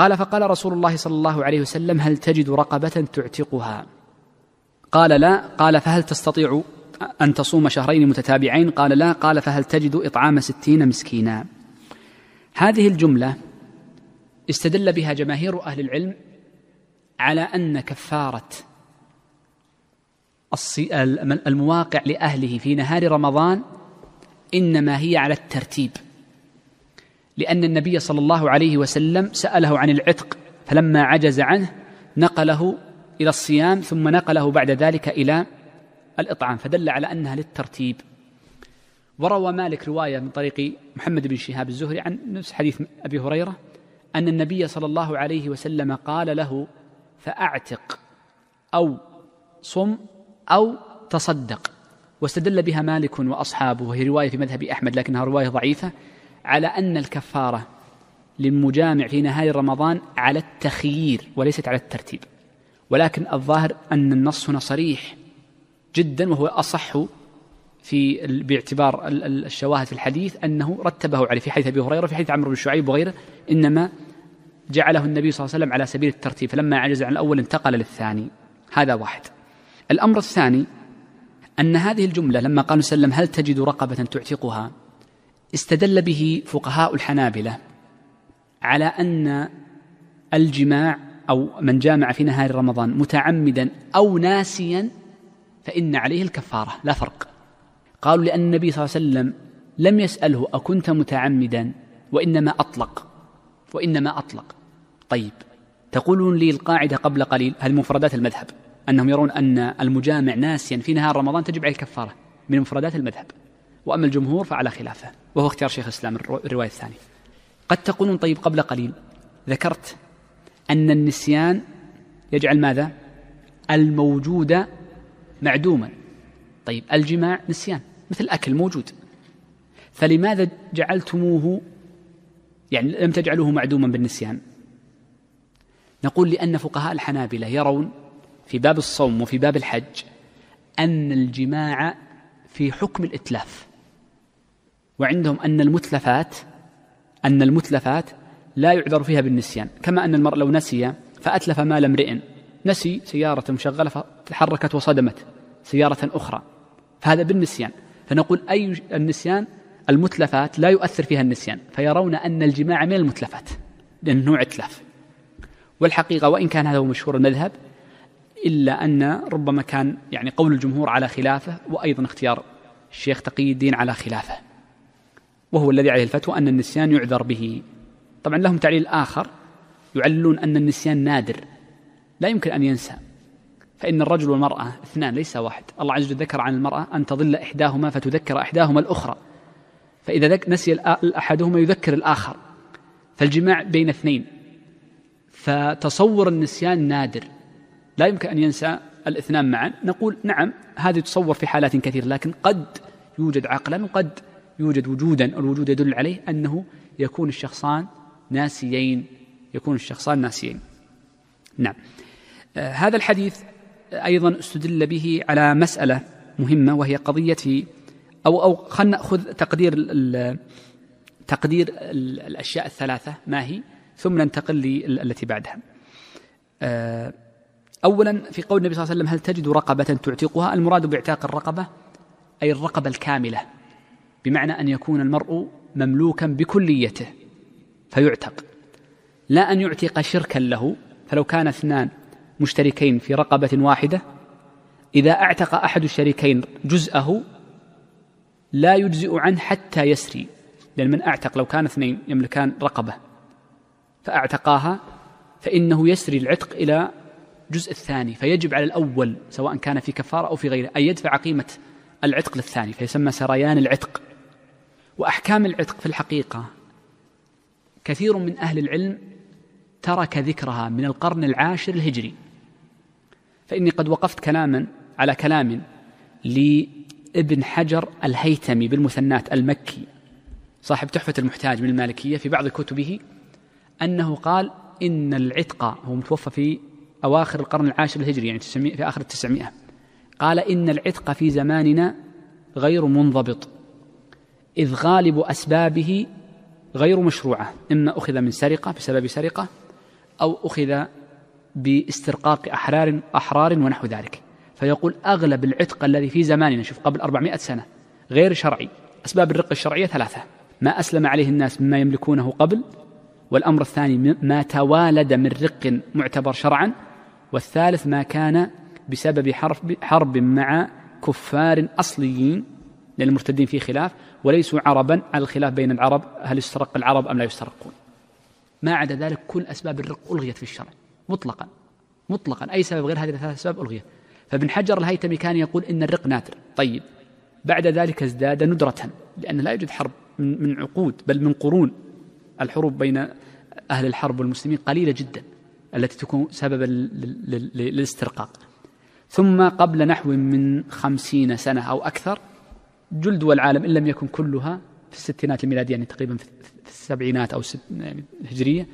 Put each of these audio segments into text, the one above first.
قال فقال رسول الله صلى الله عليه وسلم هل تجد رقبة تعتقها؟ قال لا. قال فهل تستطيع أن تصوم شهرين متتابعين؟ قال لا. قال فهل تجد إطعام ستين مسكينا؟ هذه الجملة استدل بها جماهير أهل العلم على أن كفارة المواقع لأهله في نهار رمضان إنما هي على الترتيب. لأن النبي صلى الله عليه وسلم سأله عن العتق فلما عجز عنه نقله إلى الصيام ثم نقله بعد ذلك إلى الإطعام فدل على أنها للترتيب. وروى مالك رواية من طريق محمد بن شهاب الزهري عن نفس حديث أبي هريرة أن النبي صلى الله عليه وسلم قال له فأعتق أو صم أو تصدق واستدل بها مالك وأصحابه وهي رواية في مذهب أحمد لكنها رواية ضعيفة. على أن الكفارة للمجامع في نهاية رمضان على التخيير وليست على الترتيب. ولكن الظاهر أن النص هنا صريح جدا وهو أصح في باعتبار الشواهد في الحديث أنه رتبه عليه. في حديث أبي هريرة في حديث عمرو بن شعيب وغيره إنما جعله النبي صلى الله عليه وسلم على سبيل الترتيب. فلما عجز عن الأول انتقل للثاني. هذا واحد. الأمر الثاني أن هذه الجملة لما قال وسلم هل تجد رقبة تعتقها؟ استدل به فقهاء الحنابلة على أن الجماع أو من جامع في نهار رمضان متعمدا أو ناسيا فإن عليه الكفارة لا فرق. قالوا لأن النبي صلى الله عليه وسلم لم يسأله أكنت متعمدا وإنما أطلق وإنما أطلق. طيب تقولون لي القاعدة قبل قليل هذه مفردات المذهب؟ أنهم يرون أن المجامع ناسيا في نهار رمضان تجب عليه الكفارة من مفردات المذهب. وأما الجمهور فعلى خلافه وهو اختيار شيخ الإسلام الرواية الثانية. قد تقولون طيب قبل قليل ذكرت أن النسيان يجعل ماذا؟ الموجود معدوما. طيب الجماع نسيان مثل الأكل موجود. فلماذا جعلتموه يعني لم تجعلوه معدوما بالنسيان؟ نقول لأن فقهاء الحنابلة يرون في باب الصوم وفي باب الحج أن الجماع في حكم الإتلاف. وعندهم أن المتلفات أن المتلفات لا يعذر فيها بالنسيان. كما أن المرء لو نسي فأتلف مال امرئ. نسي سيارة مشغلة فتحركت وصدمت سيارة أخرى. فهذا بالنسيان. فنقول أي النسيان؟ المتلفات لا يؤثر فيها النسيان. فيرون أن الجماع من المتلفات لأنه اتلف. والحقيقة وإن كان هذا هو مشهور المذهب إلا أن ربما كان يعني قول الجمهور على خلافه وأيضا اختيار الشيخ تقي الدين على خلافه. وهو الذي عليه الفتوى أن النسيان يعذر به. طبعا لهم تعليل آخر يعللون أن النسيان نادر لا يمكن أن ينسى. فإن الرجل والمرأة اثنان ليس واحد. الله عز وجل ذكر عن المرأة أن تضل إحداهما فتذكر إحداهما الأخرى. فإذا نسي أحدهما يذكر الآخر. فالجماع بين اثنين. فتصور النسيان نادر. لا يمكن أن ينسى الاثنان معا. نقول نعم هذه تصور في حالات كثيرة لكن قد يوجد عقلا وقد يوجد وجودا الوجود يدل عليه أنه يكون الشخصان ناسيين يكون الشخصان ناسيين. نعم. آه هذا الحديث أيضا استدل به على مسألة مهمة وهي قضية أو أو خلينا نأخذ تقدير تقدير الأشياء الثلاثة ما هي؟ ثم ننتقل للتي بعدها. آه أولا في قول النبي صلى الله عليه وسلم هل تجد رقبة تعتقها؟ المراد باعتاق الرقبة أي الرقبة الكاملة. بمعنى أن يكون المرء مملوكا بكليته فيعتق. لا أن يعتق شركا له فلو كان اثنان مشتركين في رقبة واحدة إذا اعتق أحد الشريكين جزءه لا يجزئ عنه حتى يسري لأن من أعتق لو كان اثنين يملكان رقبة فأعتقاها فإنه يسري العتق إلى الجزء الثاني فيجب على الأول سواء كان في كفارة أو في غيره أن يدفع قيمة العتق للثاني فيسمى سريان العتق. وأحكام العتق في الحقيقة. كثير من أهل العلم ترك ذكرها من القرن العاشر الهجري. فإني قد وقفت كلاما على كلام لابن حجر الهيتمي بالمثنات المكي صاحب تحفة المحتاج من المالكية في بعض كتبه أنه قال إن العتق هو متوفى في أواخر القرن العاشر الهجري يعني في آخر التسعمائة قال إن العتق في زماننا غير منضبط. إذ غالب أسبابه غير مشروعة إما أخذ من سرقة بسبب سرقة أو أخذ باسترقاق أحرار أحرار ونحو ذلك. فيقول أغلب العتق الذي في زماننا شوف قبل 400 سنة غير شرعي. أسباب الرق الشرعية ثلاثة. ما أسلم عليه الناس مما يملكونه قبل والأمر الثاني ما توالد من رق معتبر شرعا والثالث ما كان بسبب حرب, حرب مع كفار أصليين لأن المرتدين فيه خلاف وليسوا عربا على الخلاف بين العرب هل يسترق العرب أم لا يسترقون ما عدا ذلك كل أسباب الرق ألغيت في الشرع مطلقا مطلقا أي سبب غير هذه الثلاث أسباب ألغيت. فابن حجر الهيتمي كان يقول إن الرق نادر. طيب بعد ذلك ازداد ندرة لأن لا يوجد حرب من عقود بل من قرون. الحروب بين أهل الحرب والمسلمين قليلة جدا التي تكون سببا للاسترقاق. ثم قبل نحو من خمسين سنة أو أكثر جل دول العالم إن لم يكن كلها في الستينات الميلادية يعني تقريبا في السبعينات أو يعني الهجرية.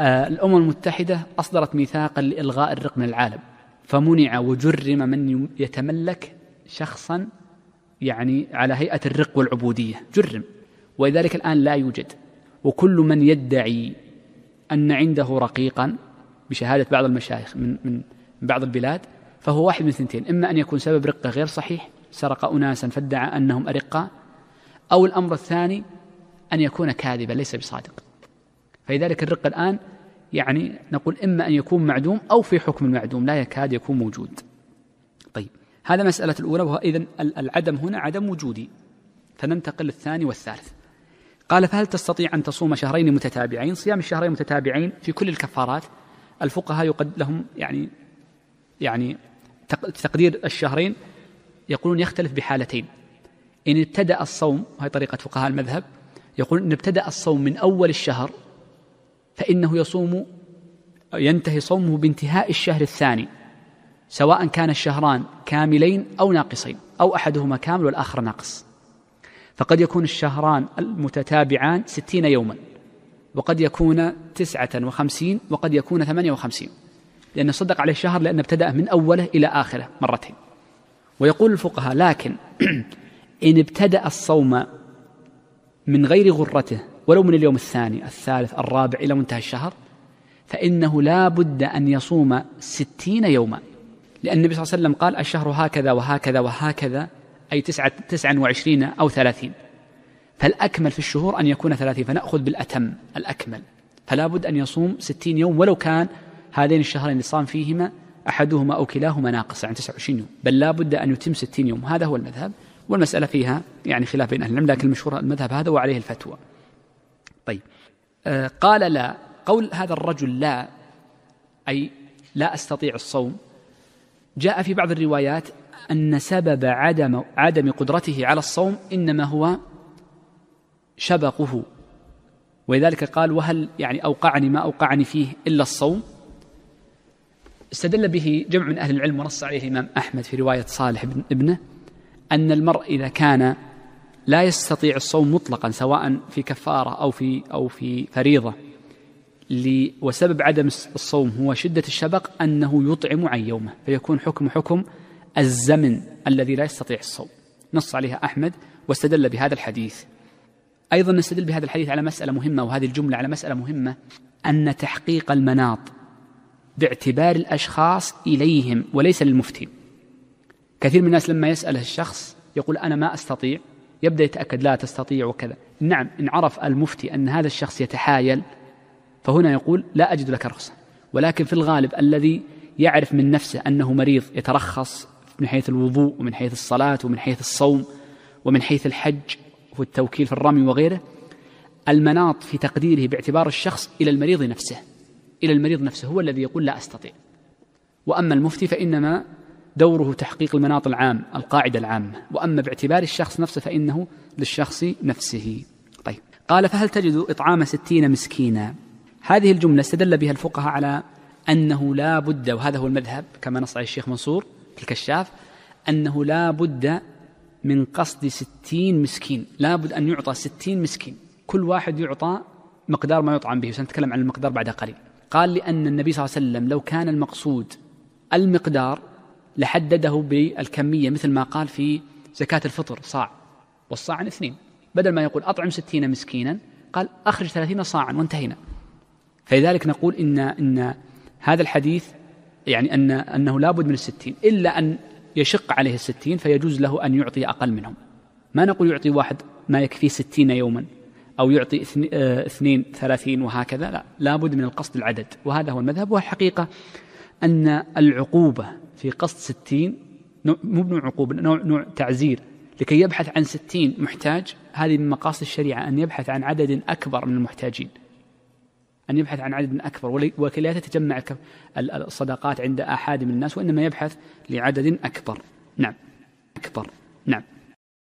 آه الأمم المتحدة أصدرت ميثاقا لإلغاء الرق من العالم فمنع وجرم من يتملك شخصا يعني على هيئة الرق والعبودية جرم. ولذلك الآن لا يوجد. وكل من يدعي أن عنده رقيقا بشهادة بعض المشايخ من من بعض البلاد فهو واحد من ثنتين إما أن يكون سبب رقة غير صحيح سرق أناسا فادعى أنهم أرقاء أو الأمر الثاني أن يكون كاذبا ليس بصادق. فلذلك الرق الآن يعني نقول إما أن يكون معدوم أو في حكم المعدوم لا يكاد يكون موجود. طيب هذا مسألة الأولى وهو إذن العدم هنا عدم وجودي. فننتقل للثاني والثالث. قال فهل تستطيع أن تصوم شهرين متتابعين؟ صيام الشهرين متتابعين في كل الكفارات. الفقهاء يقد لهم يعني يعني تقدير الشهرين يقولون يختلف بحالتين. إن ابتدأ الصوم وهي طريقة فقهاء المذهب يقول إن ابتدأ الصوم من أول الشهر فإنه يصوم ينتهي صومه بانتهاء الشهر الثاني سواء كان الشهران كاملين أو ناقصين أو أحدهما كامل والآخر ناقص. فقد يكون الشهران المتتابعان ستين يوما وقد يكون تسعة وخمسين وقد يكون ثمانية وخمسين. لأن صدق عليه الشهر لأن ابتدأ من أوله إلى آخره مرتين. ويقول الفقهاء لكن إن ابتدأ الصوم من غير غرته ولو من اليوم الثاني الثالث الرابع إلى منتهى الشهر فإنه لا بد أن يصوم ستين يوما. لأن النبي صلى الله عليه وسلم قال الشهر هكذا وهكذا وهكذا أي تسعة, تسعة وعشرين أو ثلاثين. فالأكمل في الشهور أن يكون ثلاثين فنأخذ بالأتم الأكمل. فلا بد أن يصوم ستين يوم ولو كان هذين الشهرين اللي صام فيهما أحدهما أو كلاهما ناقص عن 29 يوم. بل لا بد أن يتم 60 يوم. هذا هو المذهب. والمسألة فيها يعني خلاف بين أهل العلم لكن المشهور المذهب هذا وعليه الفتوى. طيب. آه قال لا. قول هذا الرجل لا أي لا أستطيع الصوم. جاء في بعض الروايات أن سبب عدم عدم قدرته على الصوم إنما هو شبقه. ولذلك قال وهل يعني أوقعني ما أوقعني فيه إلا الصوم؟ استدل به جمع من أهل العلم ونص عليه الإمام أحمد في رواية صالح بن ابنه أن المرء إذا كان لا يستطيع الصوم مطلقا سواء في كفارة أو في أو في فريضة وسبب عدم الصوم هو شدة الشبق أنه يطعم عن يومه فيكون حكم حكم الزمن الذي لا يستطيع الصوم. نص عليها أحمد واستدل بهذا الحديث. أيضا نستدل بهذا الحديث على مسألة مهمة وهذه الجملة على مسألة مهمة أن تحقيق المناط. باعتبار الأشخاص إليهم وليس للمفتي. كثير من الناس لما يسأله الشخص يقول أنا ما أستطيع يبدأ يتأكد لا تستطيع وكذا. نعم إن عرف المفتي أن هذا الشخص يتحايل فهنا يقول لا أجد لك رخصة. ولكن في الغالب الذي يعرف من نفسه أنه مريض يترخص من حيث الوضوء ومن حيث الصلاة ومن حيث الصوم ومن حيث الحج والتوكيل في الرمي وغيره المناط في تقديره باعتبار الشخص إلى المريض نفسه. إلى المريض نفسه هو الذي يقول لا أستطيع. وأما المفتي فإنما دوره تحقيق المناط العام القاعدة العامة. وأما باعتبار الشخص نفسه فإنه للشخص نفسه. طيب. قال فهل تجد إطعام ستين مسكينا؟ هذه الجملة استدل بها الفقهاء على أنه لا بد وهذا هو المذهب كما نص عليه الشيخ منصور في الكشاف أنه لا بد من قصد ستين مسكين. لا بد أن يعطى ستين مسكين. كل واحد يعطى مقدار ما يطعم به. سنتكلم عن المقدار بعد قليل. قال لأن النبي صلى الله عليه وسلم لو كان المقصود المقدار لحدده بالكمية مثل ما قال في زكاة الفطر صاع. والصاع اثنين. بدل ما يقول أطعم ستين مسكينا قال أخرج ثلاثين صاعا وانتهينا. فلذلك نقول إن إن هذا الحديث يعني أن أنه لابد من الستين. إلا أن يشق عليه الستين فيجوز له أن يعطي أقل منهم. ما نقول يعطي واحد ما يكفي ستين يوما. أو يعطي آه، اثنين ثلاثين وهكذا لا لابد من القصد العدد. وهذا هو المذهب. والحقيقة أن العقوبة في قصد ستين مو بنوع عقوبة نوع, نوع تعزير. لكي يبحث عن ستين محتاج هذه من مقاصد الشريعة أن يبحث عن عدد أكبر من المحتاجين. أن يبحث عن عدد أكبر. وكي لا تتجمع الصداقات عند أحد من الناس وإنما يبحث لعدد أكبر. نعم. أكبر. نعم.